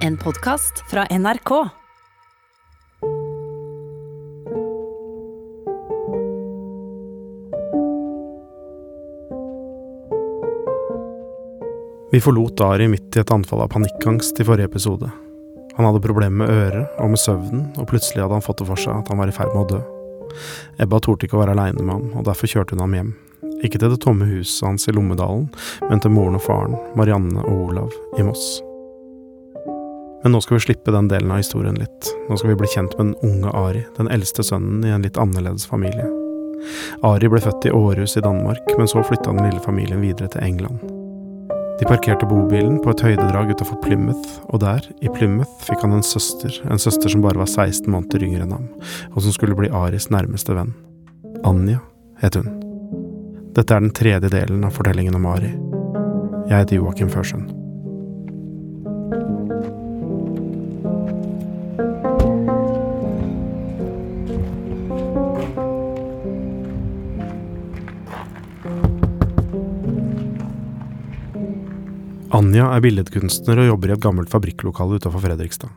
En podkast fra NRK. Vi forlot Ari midt i et anfall av panikkangst i forrige episode. Han hadde problemer med øret og med søvnen, og plutselig hadde han fått det for seg at han var i ferd med å dø. Ebba torde ikke å være aleine med ham, og derfor kjørte hun ham hjem. Ikke til det tomme huset hans i Lommedalen, men til moren og faren, Marianne og Olav, i Moss. Men nå skal vi slippe den delen av historien litt. Nå skal vi bli kjent med den unge Ari, den eldste sønnen i en litt annerledes familie. Ari ble født i Århus i Danmark, men så flytta den lille familien videre til England. De parkerte bobilen på et høydedrag utafor Plymouth, og der, i Plymouth, fikk han en søster, en søster som bare var 16 måneder yngre enn ham, og som skulle bli Aris nærmeste venn. Anja het hun. Dette er den tredje delen av fortellingen om Ari. Jeg heter Joakim Førsund. Anja er billedkunstner og jobber i et gammelt fabrikklokale utenfor Fredrikstad.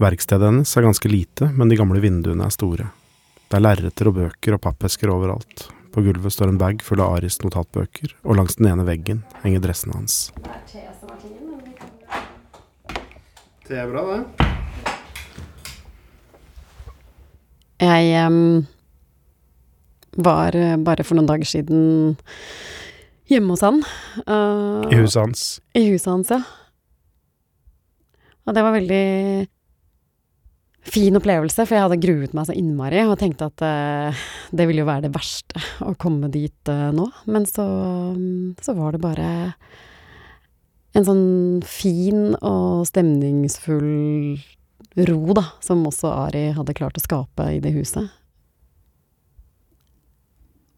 Verkstedet hennes er ganske lite, men de gamle vinduene er store. Det er lerreter og bøker og pappesker overalt. På gulvet står en bag full av Aris notatbøker, og langs den ene veggen henger dressene hans. Det er bra, det. Jeg um, var eh, bare for noen dager siden hjemme hos han. Uh, I huset hans. I huset hans, ja. Og det var veldig fin opplevelse, for jeg hadde gruet meg så innmari og tenkte at uh, det ville jo være det verste å komme dit uh, nå. Men så, um, så var det bare en sånn fin og stemningsfull ro, da, som også Ari hadde klart å skape i det huset.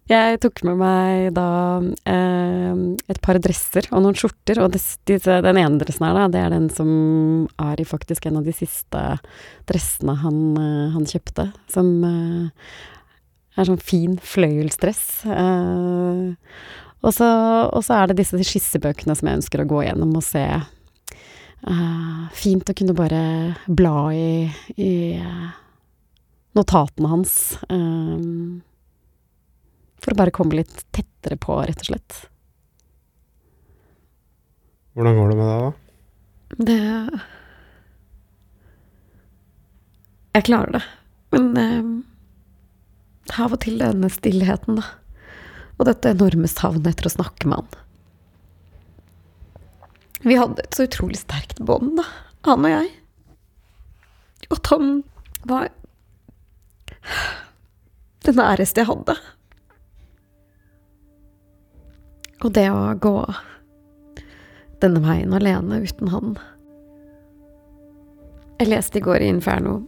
Jeg tok med meg da eh, et par dresser og noen skjorter, og disse, den ene dressen her, da, det er den som er faktisk en av de siste dressene han, eh, han kjøpte, som eh, er sånn fin fløyelsdress. Eh, og, så, og så er det disse skissebøkene som jeg ønsker å gå gjennom og se. Eh, fint å kunne bare bla i, i eh, notatene hans. eh, for å bare komme litt tettere på, rett og slett. Hvordan går det med deg, da? Det Jeg klarer det. Men eh, av og til denne stillheten, da. Og dette enorme savnet etter å snakke med han. Vi hadde et så utrolig sterkt bånd, da. Han og jeg. Og Tom han var det næreste jeg hadde. Og det å gå denne veien alene uten han Jeg leste i går i Inferno.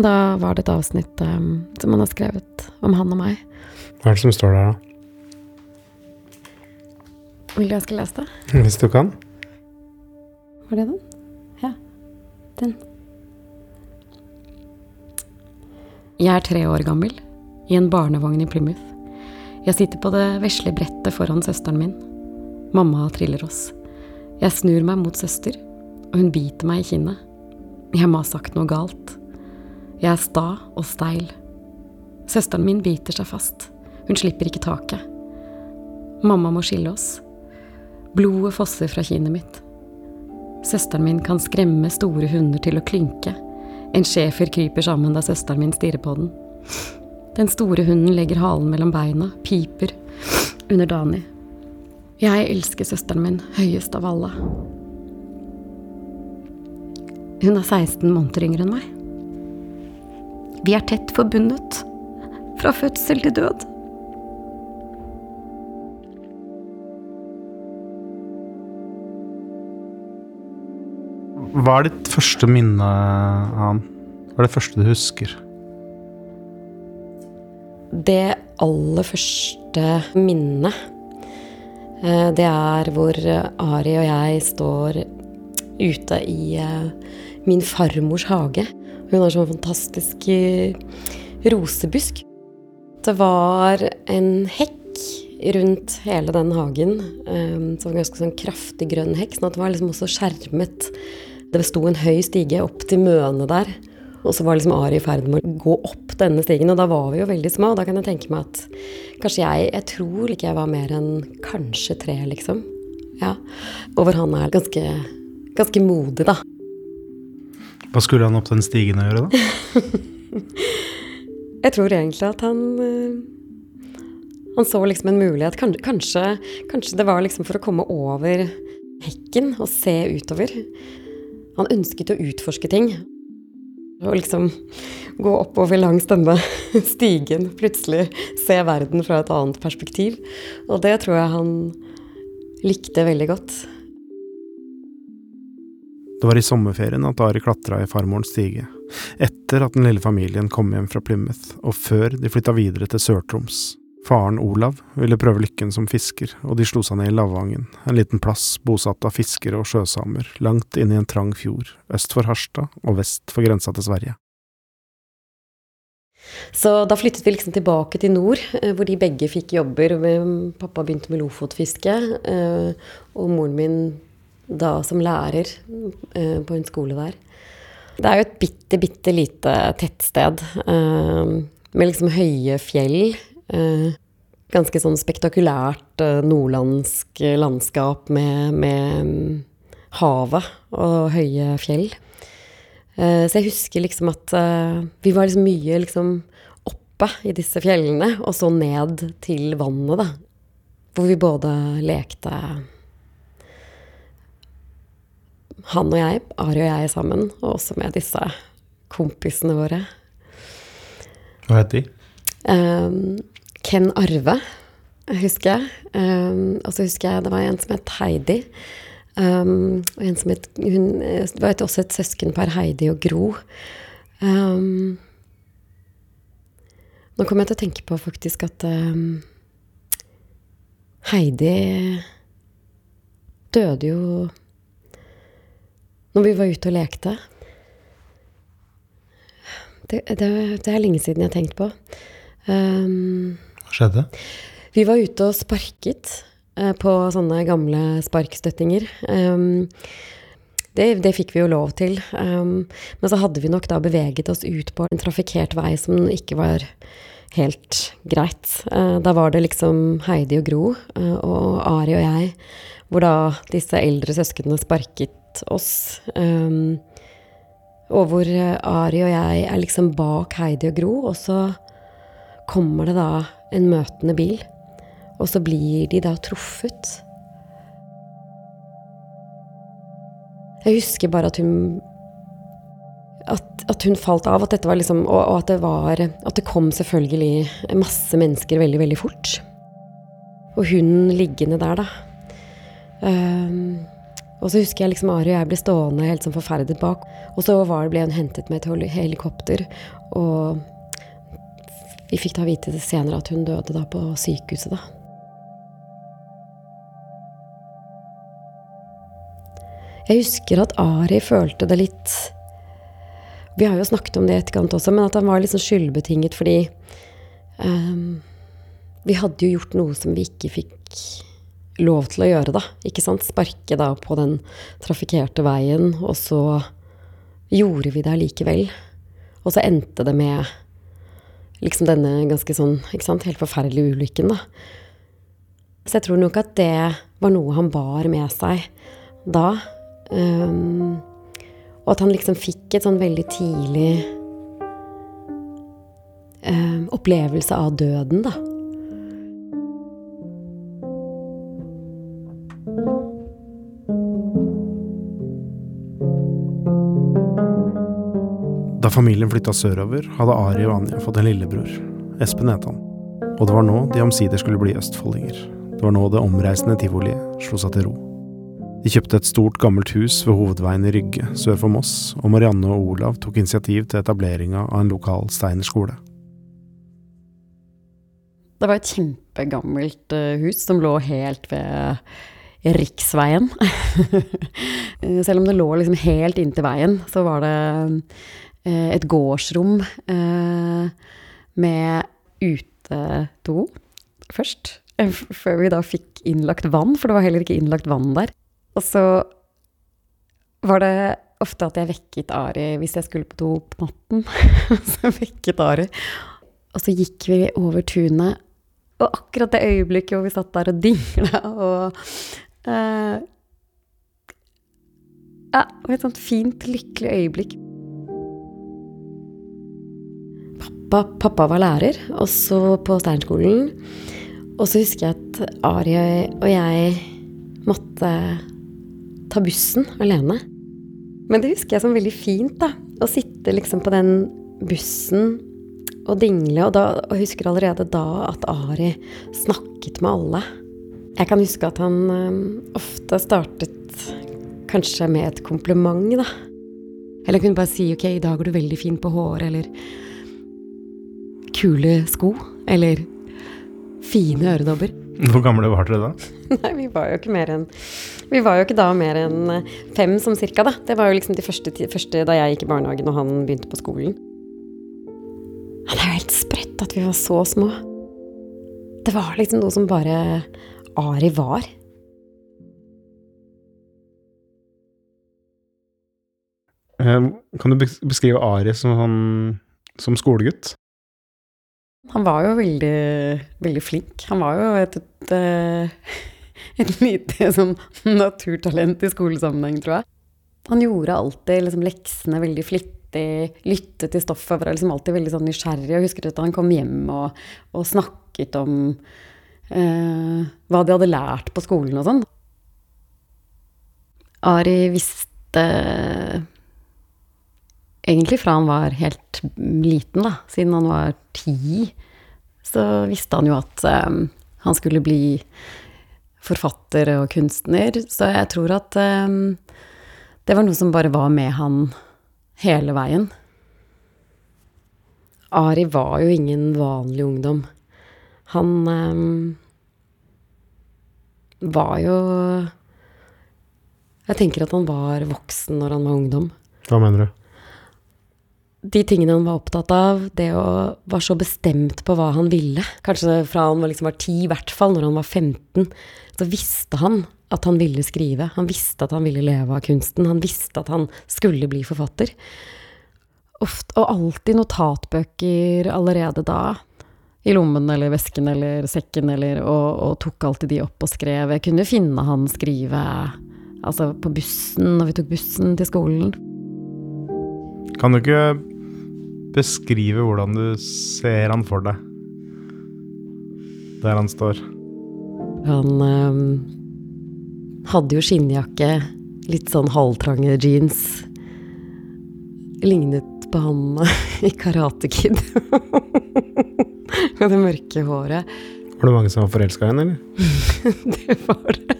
Da var det et avsnitt um, som han har skrevet om han og meg. Hva er det som står der, da? Vil du jeg skal lese det? Hvis du kan? Var det den? Ja. Den. Jeg er tre år gammel, i en barnevogn i Plymouth. Jeg sitter på det vesle brettet foran søsteren min. Mamma triller oss. Jeg snur meg mot søster, og hun biter meg i kinnet. Jeg må ha sagt noe galt. Jeg er sta og steil. Søsteren min biter seg fast. Hun slipper ikke taket. Mamma må skille oss. Blodet fosser fra kinnet mitt. Søsteren min kan skremme store hunder til å klynke. En schæfer kryper sammen da søsteren min stirrer på den. Den store hunden legger halen mellom beina, piper under Dani. Jeg elsker søsteren min høyest av alle. Hun er 16 måneder yngre enn meg. Vi er tett forbundet. Fra fødsel til død. Hva er ditt første minne han? Hva er det første du husker? Det aller første minnet, eh, det er hvor Ari og jeg står ute i eh, min farmors hage. Hun har sånn fantastisk eh, rosebusk. Det var en hekk rundt hele den hagen. eh, Så var ganske sånn kraftig grønn hekk, sånn at det var liksom også skjermet Det sto en høy stige opp til mønet der. Og så var liksom Ari i ferd med å gå opp denne stigen, og da var vi jo veldig små. Og da kan jeg tenke meg at kanskje jeg Jeg tror ikke jeg var mer enn kanskje tre, liksom. Ja. Og hvor han er ganske, ganske modig, da. Hva skulle han opp den stigen å gjøre, da? Jeg tror egentlig at han øh, Han så liksom en mulighet. Kanskje, kanskje det var liksom for å komme over hekken og se utover. Han ønsket å utforske ting. Og liksom gå oppover langs denne stigen, plutselig se verden fra et annet perspektiv. Og det tror jeg han likte veldig godt. Det var i sommerferien at Ari klatra i farmorens stige, etter at den lille familien kom hjem fra Plymouth, og før de flytta videre til Sør-Troms. Faren Olav ville prøve lykken som fisker, og de slo seg ned i Lavangen, en liten plass bosatt av fiskere og sjøsamer, langt inne i en trang fjord, øst for Harstad og vest for grensa til Sverige. Så da flyttet vi liksom tilbake til nord, eh, hvor de begge fikk jobber. Pappa begynte med lofotfiske, eh, og moren min da som lærer eh, på en skole der. Det er jo et bitte, bitte lite tettsted med liksom høye fjell Eh, ganske sånn spektakulært eh, nordlandsk landskap med, med mm, havet og høye fjell. Eh, så jeg husker liksom at vi var liksom mye liksom oppe i disse fjellene, og så ned til vannet, da. Hvor vi både lekte Han og jeg, Ari og jeg sammen, og også med disse kompisene våre. Hva het de? Um, Ken Arve, husker jeg. Um, og så husker jeg det var en som het Heidi. Um, og en som het hun, Det var også et søskenpar, Heidi og Gro. Um, nå kommer jeg til å tenke på faktisk at um, Heidi døde jo når vi var ute og lekte. Det, det, det er lenge siden jeg har tenkt på. Um, skjedde? Vi var ute og sparket eh, på sånne gamle sparkstøttinger. Um, det, det, fikk vi jo lov til. Um, men så hadde vi nok da beveget oss ut på en trafikkert vei som ikke var helt greit. Uh, da var det liksom Heidi og Gro uh, og Ari og jeg, hvor da disse eldre søsknene sparket oss. Um, og hvor Ari og jeg er liksom bak Heidi og Gro, og så kommer det da en møtende bil, og så blir de da truffet. Jeg husker bare at hun at, at, hun falt av, at dette var liksom, og, og, at det var At det kom selvfølgelig masse mennesker veldig, veldig fort. Og hun liggende der, da. Um, og så husker jeg liksom Ari og jeg ble stående helt sånn forferdet bak. Og så var, ble hun hentet med et helikopter. Og vi fikk da vite senere at hun døde da på sykehuset, da. Jeg husker at Ari følte det litt Vi har jo snakket om det i etterkant også, men at han var sånn skyldbetinget fordi um, Vi hadde jo gjort noe som vi ikke fikk lov til å gjøre, da. Ikke sant? Sparke da på den trafikkerte veien, og så gjorde vi det allikevel. Og så endte det med liksom denne ganske sånn ikke sant, helt forferdelige ulykken, da. Så jeg tror nok at det var noe han bar med seg da. Um, og at han liksom fikk et sånn veldig tidlig um, opplevelse av døden, da. Familien flytta sørover, hadde Ari og Anja fått en lillebror. Espen het han. Og det var nå de omsider skulle bli østfoldinger. Det var nå det omreisende tivoliet slo seg til ro. De kjøpte et stort, gammelt hus ved hovedveien i Rygge sør for Moss, og Marianne og Olav tok initiativ til etableringa av en lokal steinerskole. Det var et kjempegammelt eh, hus som lå helt ved riksveien. Selv om det lå liksom helt inntil veien, så var det et gårdsrom eh, med utedo først. Eh, før vi da fikk innlagt vann, for det var heller ikke innlagt vann der. Og så var det ofte at jeg vekket Ari hvis jeg skulle på do på natten. så vekket Ari. Og så gikk vi over tunet, og akkurat det øyeblikket hvor vi satt der og dingla og uh, Ja, et sånt fint, lykkelig øyeblikk. Pappa, pappa var lærer, også på Steinskolen. Og så husker jeg at Ari og jeg måtte ta bussen alene. Men det husker jeg som veldig fint, da. Å sitte liksom på den bussen og dingle. Og, da, og husker allerede da at Ari snakket med alle. Jeg kan huske at han um, ofte startet kanskje med et kompliment, da. Eller kunne bare si ok, i dag er du veldig fin på håret, eller kule sko, eller fine øredobber. Hvor gamle var dere da? Nei, vi var jo ikke mer enn Vi var jo ikke da mer enn eh, fem som cirka, da. Det var jo liksom de første, første da jeg gikk i barnehagen og han begynte på skolen. Det er jo helt sprøtt at vi var så små. Det var liksom noe som bare Ari var. Eh, kan du beskrive Ari som, han, som skolegutt? Han var jo veldig, veldig flink. Han var jo et, et, eh, et lite sånn naturtalent i skolesammenheng, tror jeg. Han gjorde alltid liksom, leksene veldig flittig, lyttet til stoffet, var liksom alltid veldig sånn nysgjerrig. Jeg husker at han kom hjem og, og snakket om eh, hva de hadde lært på skolen og sånn. Ari visste egentlig fra han var helt liten, da, siden han var ti, så visste han jo at um, han skulle bli forfatter og kunstner. Så jeg tror at um, det var noe som bare var med han hele veien. Ari var jo ingen vanlig ungdom. Han um, var jo Jeg tenker at han var voksen når han var ungdom. Hva mener du? De tingene han var opptatt av, det å var så bestemt på hva han ville. Kanskje fra han liksom var ti, i hvert fall, når han var 15, så visste han at han ville skrive. Han visste at han ville leve av kunsten. Han visste at han skulle bli forfatter. Ofte, og alltid notatbøker allerede da. I lommen eller vesken eller sekken, eller, og, og, tok alltid de opp og skrev. Jeg kunne finne han skrive altså på bussen, når vi tok bussen til skolen. Kan du ikke beskrive hvordan du ser han for deg der han står? Han øh, hadde jo skinnjakke, litt sånn halvtrange jeans. Lignet på han i Karate Kid. Med det mørke håret. Var det mange som var forelska i henne, eller? det var det.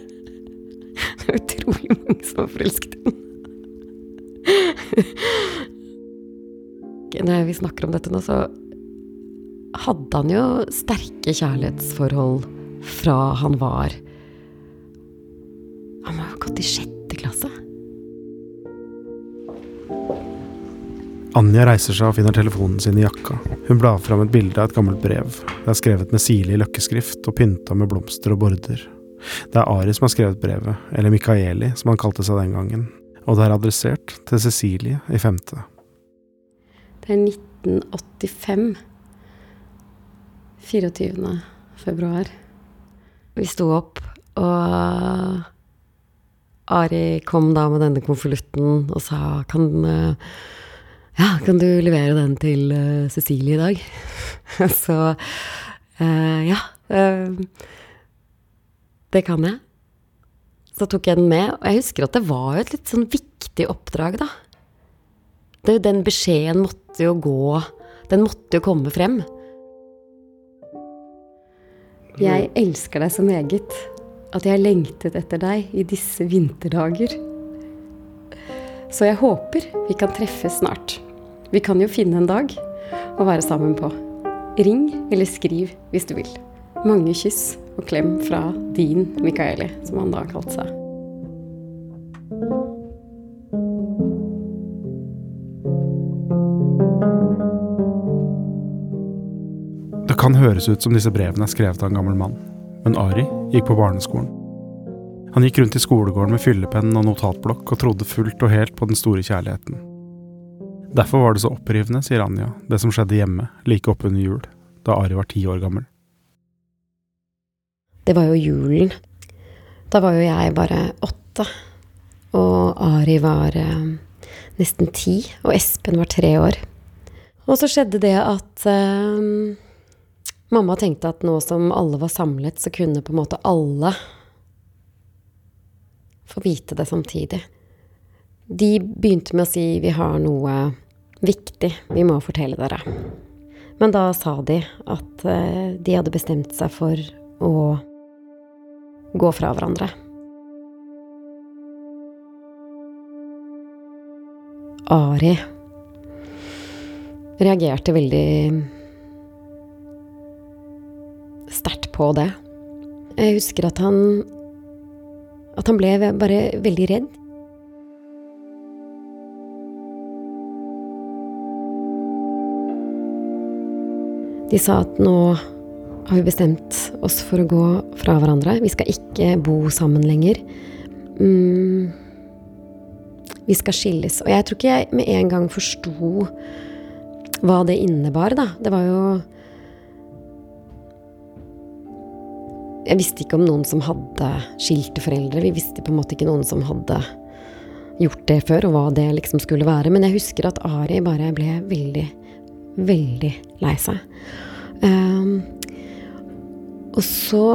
Det er utrolig mange som var forelsket i henne når vi snakker om dette nå, så hadde han jo sterke kjærlighetsforhold fra han var Han må ha gått i sjette klasse. Anja reiser seg og finner telefonen sin i jakka. Hun blar fram et bilde av et gammelt brev. Det er skrevet med sirlig løkkeskrift og pynta med blomster og border. Det er Ari som har skrevet brevet, eller Mikaeli, som han kalte seg den gangen, og det er adressert til Cecilie i femte. Det er 1985. 24. februar. Vi sto opp, og Ari kom da med denne konvolutten og sa kan, ja, kan du levere den til eh, Cecilie i dag? Så uh, ja. Uh, det kan jeg. Så tok jeg den med, og jeg husker at det var et litt sånn viktig oppdrag, da. Det, den beskjeden måtte jo gå Den måtte jo komme frem. Jeg elsker deg så meget at jeg lengtet etter deg i disse vinterdager. Så jeg håper vi kan treffes snart. Vi kan jo finne en dag å være sammen på. Ring eller skriv hvis du vil. Mange kyss og klem fra din Mikaeli, som han da kalte seg. Kan høres ut som disse brevene er skrevet av en gammel mann, men Ari gikk på barneskolen. Han gikk rundt i skolegården med fyllepenn og notatblokk og trodde fullt og helt på den store kjærligheten. Derfor var det så opprivende, sier Anja, det som skjedde hjemme, like oppunder jul, da Ari var ti år gammel. Det var jo julen. Da var jo jeg bare åtte. Og Ari var eh, nesten ti, og Espen var tre år. Og så skjedde det at eh, mamma tenkte at nå som alle var samlet, så kunne på en måte alle få vite det samtidig. De begynte med å si vi har noe viktig vi må fortelle dere. Men da sa de at eh, de hadde bestemt seg for å gå fra hverandre. Ari reagerte veldig sterkt på det. Jeg husker at han at han ble bare veldig redd. De sa at nå har vi bestemt oss for å gå fra hverandre. Vi skal ikke bo sammen lenger. Mm. Vi skal skilles. Og jeg tror ikke jeg med en gang forsto hva det innebar, da. Det var jo Jeg visste ikke om noen som hadde skilte foreldre. Vi visste på en måte ikke noen som hadde gjort det før, og hva det liksom skulle være. Men jeg husker at Ari bare ble veldig, veldig lei seg. Um, og så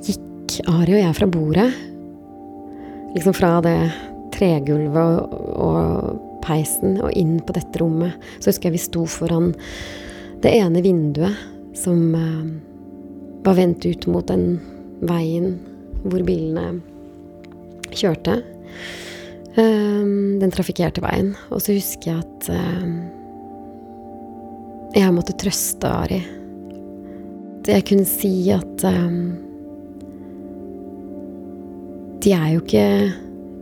gikk Ari og jeg fra bordet. Liksom fra det tregulvet og, og peisen og inn på dette rommet. Så husker jeg vi sto foran det ene vinduet som um, var vendt ut mot den veien hvor bilene kjørte. Um, den trafikkerte veien. Og så husker jeg at um, jeg måtte trøste Ari. Jeg kunne si at um, De er jo ikke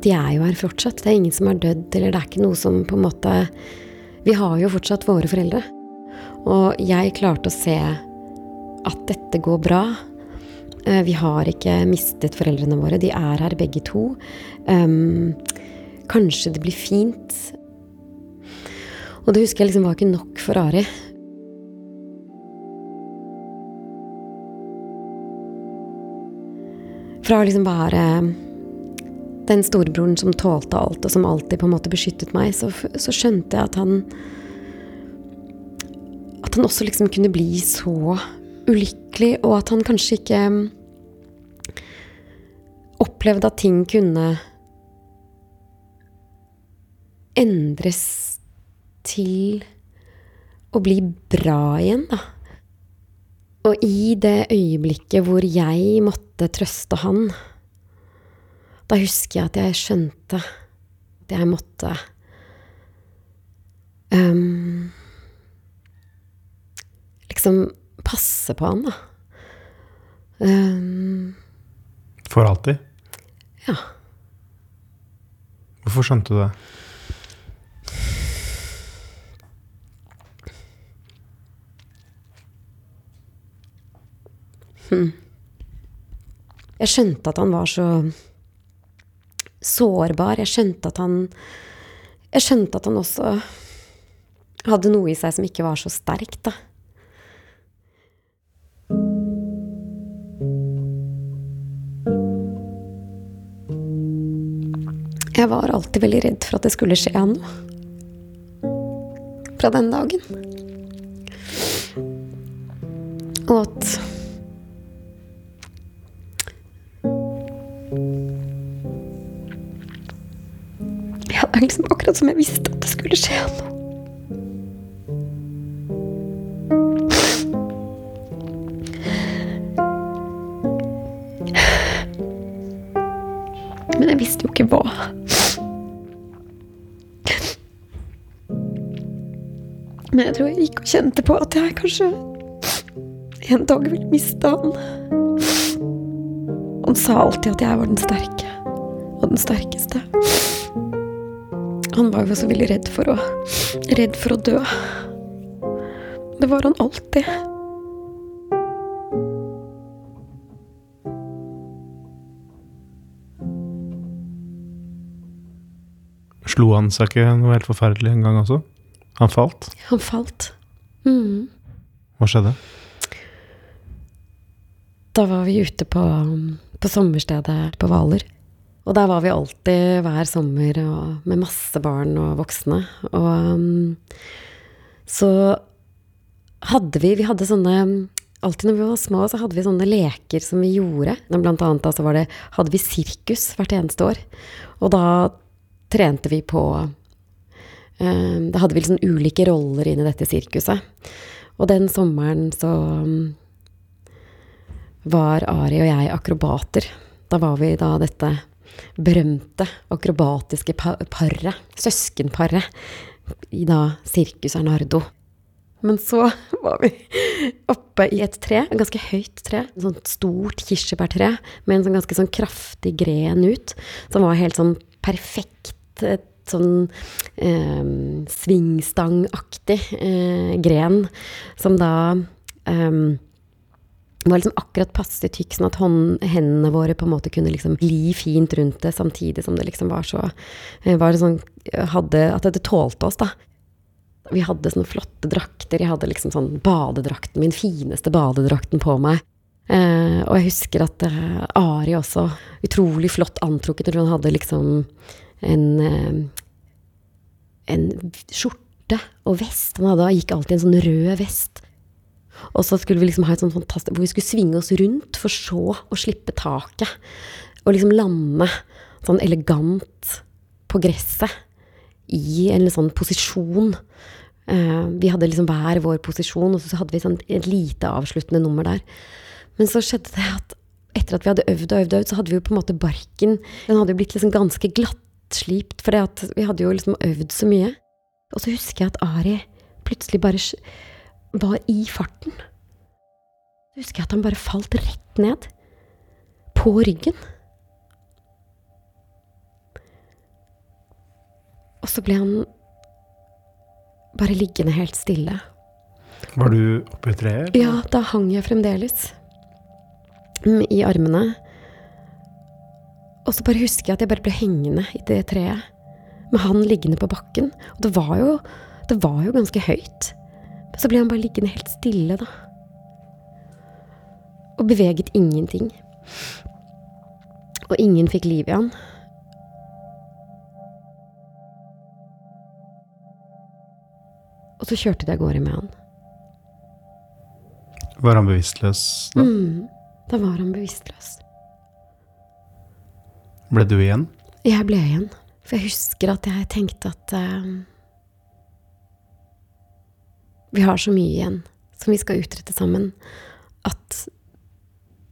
De er jo her fortsatt. Det er ingen som er dødd, eller det er ikke noe som på en måte Vi har jo fortsatt våre foreldre. Og jeg klarte å se at dette går bra. Uh, vi har ikke mistet foreldrene våre. De er her begge to. Um, kanskje det blir fint. Og det husker jeg liksom var ikke nok for Ari. Fra å liksom være den storebroren som tålte alt, og som alltid på en måte beskyttet meg, så, så skjønte jeg at han At han også liksom kunne bli så ulykkelig, og at han kanskje ikke opplevde at ting kunne endres til å bli bra igjen, da. Og i det øyeblikket hvor jeg måtte trøste han, da husker jeg at jeg skjønte at jeg måtte um, Liksom passe på han, da. Um, For alltid? ja. Hvorfor skjønte du det? Jeg skjønte at han var så sårbar. Jeg skjønte at han Jeg skjønte at han også hadde noe i seg som ikke var så sterkt, da. Jeg var alltid veldig redd for at det skulle skje noe. Fra den dagen. Og at Ja, det er liksom akkurat som jeg visste at det skulle skje noe. Men jeg visste jo ikke hva. Men jeg tror jeg gikk og kjente på at jeg kanskje en dag ville miste han. Han sa alltid at jeg var den sterke. Og den sterkeste. Han var jo så veldig redd for å Redd for å dø. Det var han alltid. Slo han seg ikke noe helt forferdelig en gang også? Han falt? Han falt. Mm. Hva skjedde? Da var vi ute på, på sommerstedet på Hvaler. Og der var vi alltid hver sommer og, med masse barn og voksne. Og um, så hadde vi Vi hadde sånne Alltid når vi var små, så hadde vi sånne leker som vi gjorde. Blant annet da, så var det, hadde vi sirkus hvert eneste år. Og da trente vi på um, Da hadde vi liksom ulike roller inn i dette sirkuset. Og den sommeren så um, var Ari og jeg akrobater. Da var vi da dette berømte akrobatiske paret, søskenparet, i da Sirkus Arnardo. Men så var vi oppe i et tre, et ganske høyt tre, et sånt stort kirsebærtre med en sånn ganske sånn kraftig gren ut, som var helt sånn perfekt, et sånn eh, svingstangaktig eh, gren, som da eh, var liksom akkurat passe tykk, sånn at hånd, hendene våre på en måte kunne liksom gli fint rundt det, samtidig som det liksom var så eh, var sånn, hadde, At det tålte oss, da. Vi hadde sånne flotte drakter. Jeg hadde liksom sånn badedrakten, min fineste badedrakten på meg. Eh, og jeg husker at eh, Ari også, utrolig flott antrukket. når han hadde liksom en eh, en skjorte og vest. Han hadde, gikk alltid i en sånn rød vest og så skulle vi liksom ha et sånt fantastisk Hvor vi skulle svinge oss rundt, for så å slippe taket. Og liksom lande sånn elegant på gresset. I en sånn posisjon. Uh, vi hadde liksom hver vår posisjon, og så hadde vi sånn et lite avsluttende nummer der. Men så skjedde det at etter at vi hadde øvd og øvd, og øvd så hadde vi jo på en måte barken Den hadde jo blitt liksom ganske glattslipt, for vi hadde jo liksom øvd så mye. Og så husker jeg at Ari plutselig bare var i farten. Så husker jeg at han bare falt rett ned. På ryggen. Og så ble han bare liggende helt stille. Var du oppe i treet? Ja, da hang jeg fremdeles i armene. Og så bare husker jeg at jeg bare ble hengende i det treet. Med han liggende på bakken. Og det var jo, det var jo ganske høyt. Men Så ble han bare liggende helt stille, da. Og beveget ingenting. Og ingen fikk liv i han. Og så kjørte de av gårde med han. Var han bevisstløs da? Mm, da var han bevisstløs. Ble du igjen? Jeg ble igjen. For jeg husker at jeg tenkte at uh, vi har så mye igjen som vi skal utrette sammen, at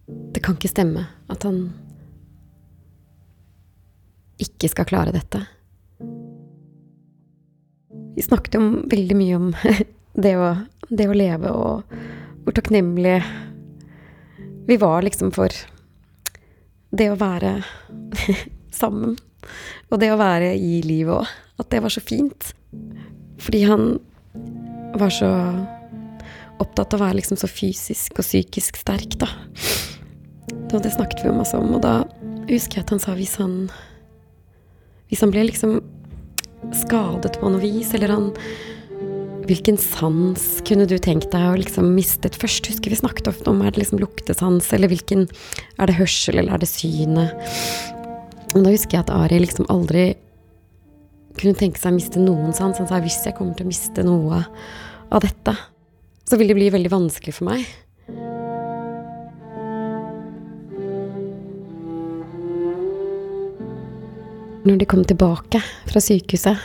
det kan ikke stemme at han ikke skal klare dette. Vi snakket jo veldig mye om det å, det å leve, og hvor takknemlige vi var liksom for det å være sammen. Og det å være i livet òg. At det var så fint. Fordi han var så opptatt av å være liksom så fysisk og psykisk sterk, da. Og det snakket vi masse om, og da husker jeg at han sa hvis han Hvis han ble liksom skadet på noe vis, eller han Hvilken sans kunne du tenkt deg å liksom mistet først? Husker vi snakket ofte om er det liksom luktesans, eller hvilken Er det hørsel, eller er det synet? Og da husker jeg at Ari liksom aldri kunne tenke seg å miste noen sans. Han sa hvis jeg kommer til å miste noe av dette, så vil det bli veldig vanskelig for meg. Når de kom tilbake fra sykehuset,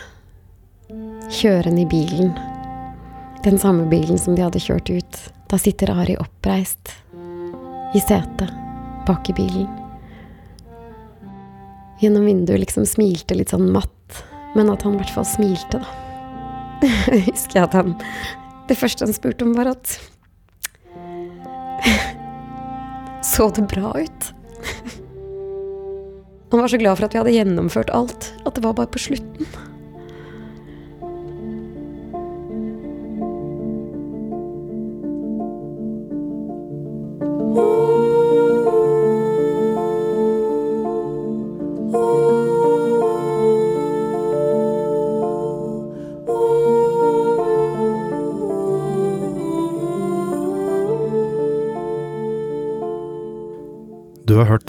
kjørende i bilen, den samme bilen som de hadde kjørt ut, da sitter Ari oppreist i setet bak i bilen. Gjennom vinduet liksom smilte litt sånn matt, men at han i hvert fall smilte, da. Jeg husker at han Det første han spurte om, var at Så det bra ut? Han var så glad for at vi hadde gjennomført alt, at det var bare på slutten.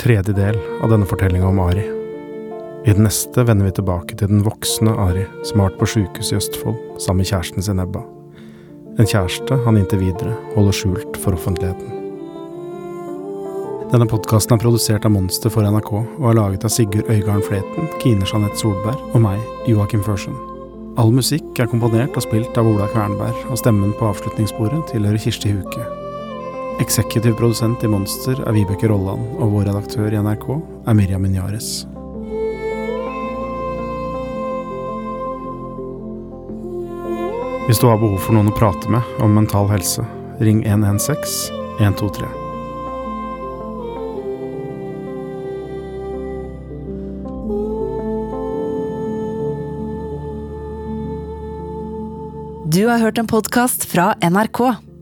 Tredje del av denne fortellinga om Ari. I den neste vender vi tilbake til den voksne Ari som har vært på sjukehuset i Østfold sammen med kjæresten sin Ebba. En kjæreste han inntil videre holder skjult for offentligheten. Denne podkasten er produsert av Monster for NRK og er laget av Sigurd Øygarden Fleten, Kine Jeanette Solberg og meg, Joakim Førsen. All musikk er komponert og spilt av Ola Kvernberg, og stemmen på avslutningssporet tilhører Kirsti Huke. Eksekutiv produsent i Monster er Vibeke Rolland, og vår redaktør i NRK er Miriam Minyares. Hvis du har behov for noen å prate med om mental helse, ring 116 123. Du har hørt en podkast fra NRK.